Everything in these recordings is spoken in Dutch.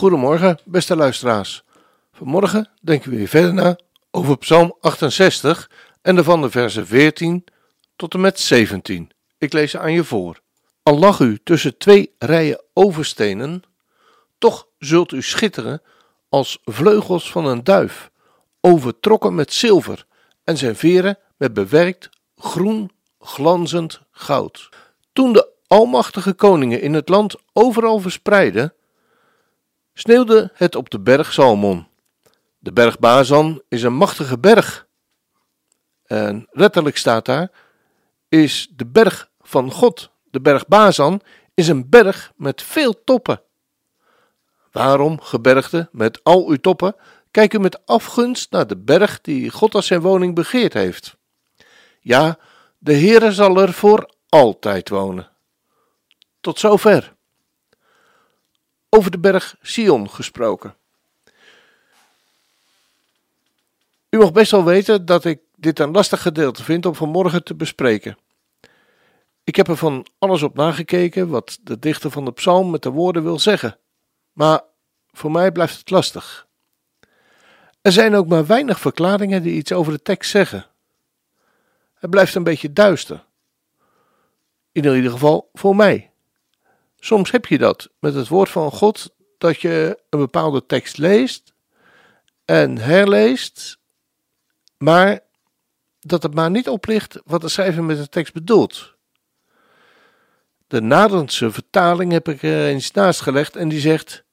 Goedemorgen, beste luisteraars. Vanmorgen denken we weer verder na over Psalm 68 en daarvan de versen 14 tot en met 17. Ik lees ze aan je voor. Al lag u tussen twee rijen overstenen, toch zult u schitteren als vleugels van een duif, overtrokken met zilver en zijn veren met bewerkt groen glanzend goud. Toen de almachtige koningen in het land overal verspreidden, sneeuwde het op de berg Salmon. De berg Bazan is een machtige berg. En letterlijk staat daar, is de berg van God. De berg Bazan is een berg met veel toppen. Waarom, gebergte, met al uw toppen, kijk u met afgunst naar de berg die God als zijn woning begeerd heeft? Ja, de Heere zal er voor altijd wonen. Tot zover. Over de berg Sion gesproken. U mag best wel weten dat ik dit een lastig gedeelte vind om vanmorgen te bespreken. Ik heb er van alles op nagekeken wat de dichter van de psalm met de woorden wil zeggen, maar voor mij blijft het lastig. Er zijn ook maar weinig verklaringen die iets over de tekst zeggen. Het blijft een beetje duister. In ieder geval voor mij. Soms heb je dat met het woord van God, dat je een bepaalde tekst leest en herleest maar dat het maar niet oplicht wat de schrijver met de tekst bedoelt. De Nadense vertaling heb ik er eens naast gelegd en die zegt: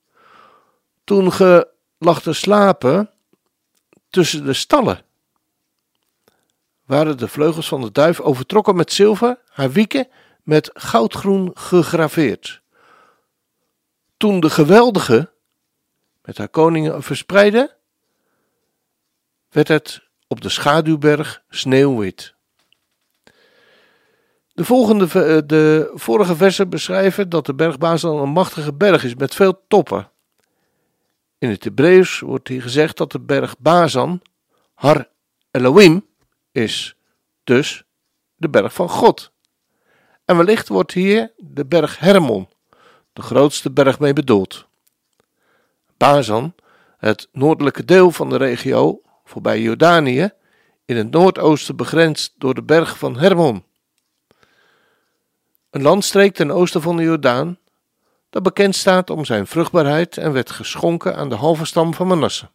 Toen ge lag te slapen tussen de stallen, waren de vleugels van de duif overtrokken met zilver, haar wieken met goudgroen gegraveerd. Toen de geweldige met haar koningen verspreidde, werd het op de schaduwberg sneeuwwit. De, volgende, eh, de vorige versen beschrijven dat de berg Bazan een machtige berg is met veel toppen. In het Hebreeuws wordt hier gezegd dat de berg Bazan Har Elohim is, dus de berg van God. En wellicht wordt hier de berg Hermon, de grootste berg mee bedoeld. Bazan, het noordelijke deel van de regio, voorbij Jordanië, in het noordoosten begrensd door de berg van Hermon. Een landstreek ten oosten van de Jordaan, dat bekend staat om zijn vruchtbaarheid en werd geschonken aan de halve stam van Manasse.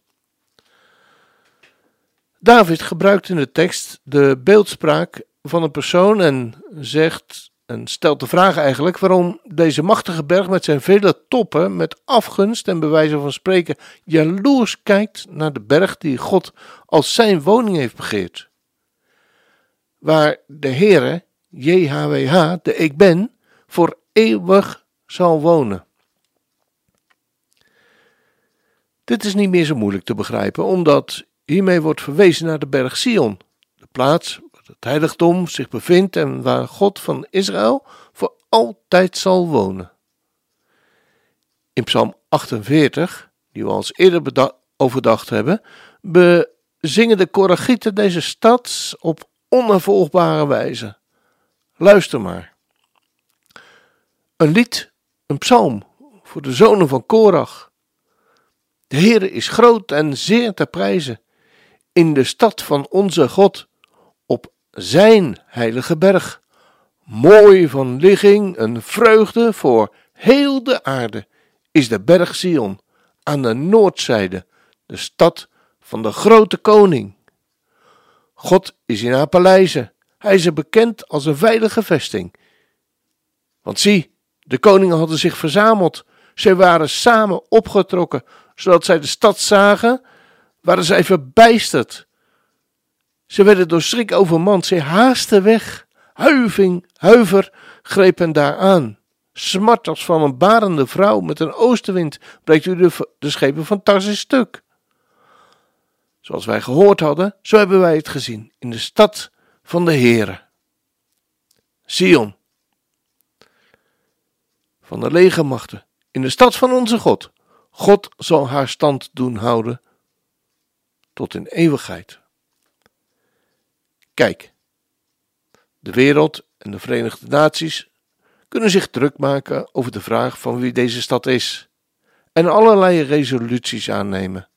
David gebruikt in de tekst de beeldspraak van een persoon en zegt en stelt de vraag eigenlijk waarom deze machtige berg met zijn vele toppen met afgunst en bewijzen van spreken jaloers kijkt naar de berg die God als zijn woning heeft begeerd. Waar de Heere, JHWH, de Ik Ben, voor eeuwig zal wonen. Dit is niet meer zo moeilijk te begrijpen, omdat hiermee wordt verwezen naar de berg Sion, de plaats het heiligdom zich bevindt en waar God van Israël voor altijd zal wonen. In Psalm 48, die we al eerder overdacht hebben, bezingen de Koragieten deze stad op onafvolgbare wijze. Luister maar. Een lied, een psalm voor de zonen van Korach. De Heere is groot en zeer te prijzen in de stad van onze God zijn heilige berg. Mooi van ligging, een vreugde voor heel de aarde, is de berg Sion aan de noordzijde, de stad van de grote koning. God is in haar paleizen, hij is er bekend als een veilige vesting. Want zie, de koningen hadden zich verzameld, zij waren samen opgetrokken, zodat zij de stad zagen, waren zij verbijsterd. Ze werden door schrik overmand. Ze haasten weg. Huiving, huiver greep hen daar aan. Smart als van een barende vrouw met een oostenwind breekt u de, de schepen van Tarsis stuk. Zoals wij gehoord hadden, zo hebben wij het gezien in de stad van de Heere. Sion, van de legermachten, in de stad van onze God. God zal haar stand doen houden tot in eeuwigheid. Kijk, de wereld en de Verenigde Naties kunnen zich druk maken over de vraag van wie deze stad is en allerlei resoluties aannemen.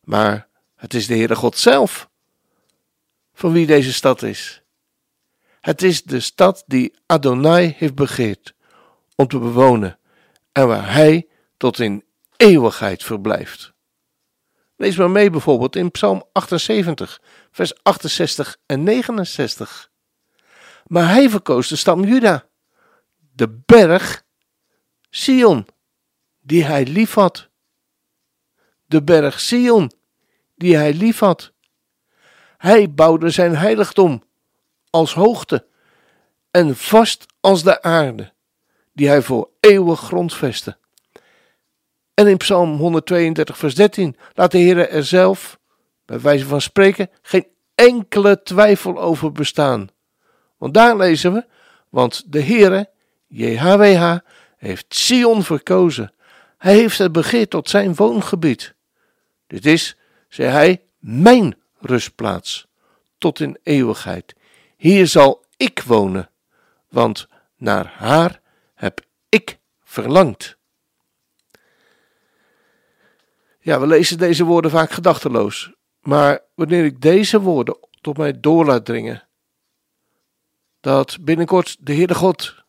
Maar het is de Heere God zelf van wie deze stad is. Het is de stad die Adonai heeft begeerd om te bewonen en waar Hij tot in eeuwigheid verblijft. Lees maar mee bijvoorbeeld in Psalm 78, vers 68 en 69. Maar hij verkoos de stam Juda, de berg Sion, die hij liefhad. De berg Sion, die hij liefhad. Hij bouwde zijn heiligdom als hoogte en vast als de aarde, die hij voor eeuwig grondvestte. En in Psalm 132, vers 13 laat de Heer er zelf, bij wijze van spreken, geen enkele twijfel over bestaan. Want daar lezen we, want de Heere, JHWH, heeft Sion verkozen. Hij heeft het begeerd tot zijn woongebied. Dit is, zei hij, mijn rustplaats, tot in eeuwigheid. Hier zal ik wonen, want naar haar heb ik verlangd. Ja, we lezen deze woorden vaak gedachteloos, maar wanneer ik deze woorden tot mij door laat dringen, dat binnenkort de Heerde God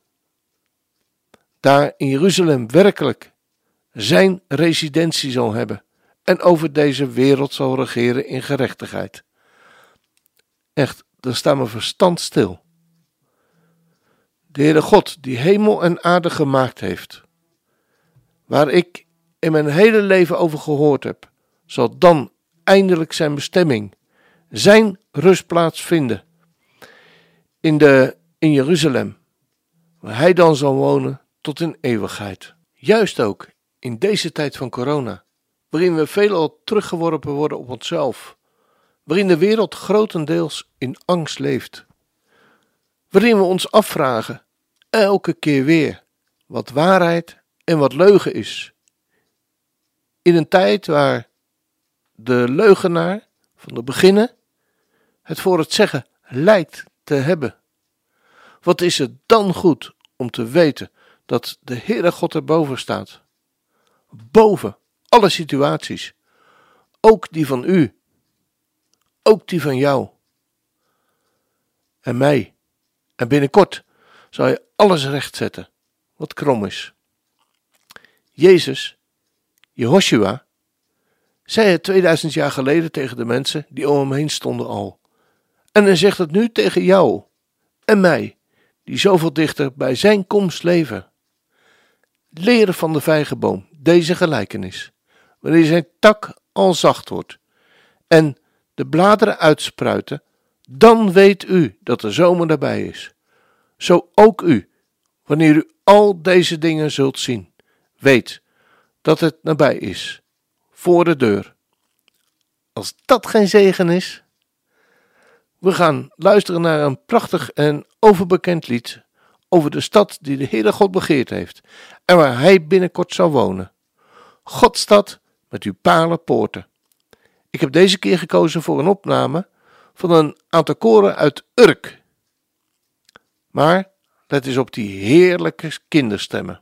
daar in Jeruzalem werkelijk zijn residentie zal hebben en over deze wereld zal regeren in gerechtigheid. Echt, dan staat mijn verstand stil. De Heere God, die hemel en aarde gemaakt heeft, waar ik in mijn hele leven over gehoord heb, zal dan eindelijk zijn bestemming, zijn rustplaats vinden in, de, in Jeruzalem, waar hij dan zal wonen tot in eeuwigheid. Juist ook in deze tijd van corona, waarin we veelal teruggeworpen worden op onszelf, waarin de wereld grotendeels in angst leeft, waarin we ons afvragen, elke keer weer, wat waarheid en wat leugen is. In een tijd waar de leugenaar van de beginnen het voor het zeggen lijkt te hebben. Wat is het dan goed om te weten dat de Heere God erboven staat? Boven alle situaties, ook die van u, ook die van jou en mij. En binnenkort zal je alles rechtzetten wat krom is. Jezus, Jehoshua, zei het 2000 jaar geleden tegen de mensen die om hem heen stonden al. En hij zegt het nu tegen jou en mij, die zoveel dichter bij zijn komst leven. Leren van de vijgenboom deze gelijkenis, wanneer zijn tak al zacht wordt en de bladeren uitspruiten, dan weet u dat de zomer nabij is. Zo ook u, wanneer u al deze dingen zult zien, weet dat het nabij is, voor de deur. Als dat geen zegen is. We gaan luisteren naar een prachtig en overbekend lied over de stad die de Heere God begeerd heeft en waar Hij binnenkort zal wonen. Godstad met uw palen poorten. Ik heb deze keer gekozen voor een opname van een aantal koren uit Urk. Maar let eens op die heerlijke kinderstemmen.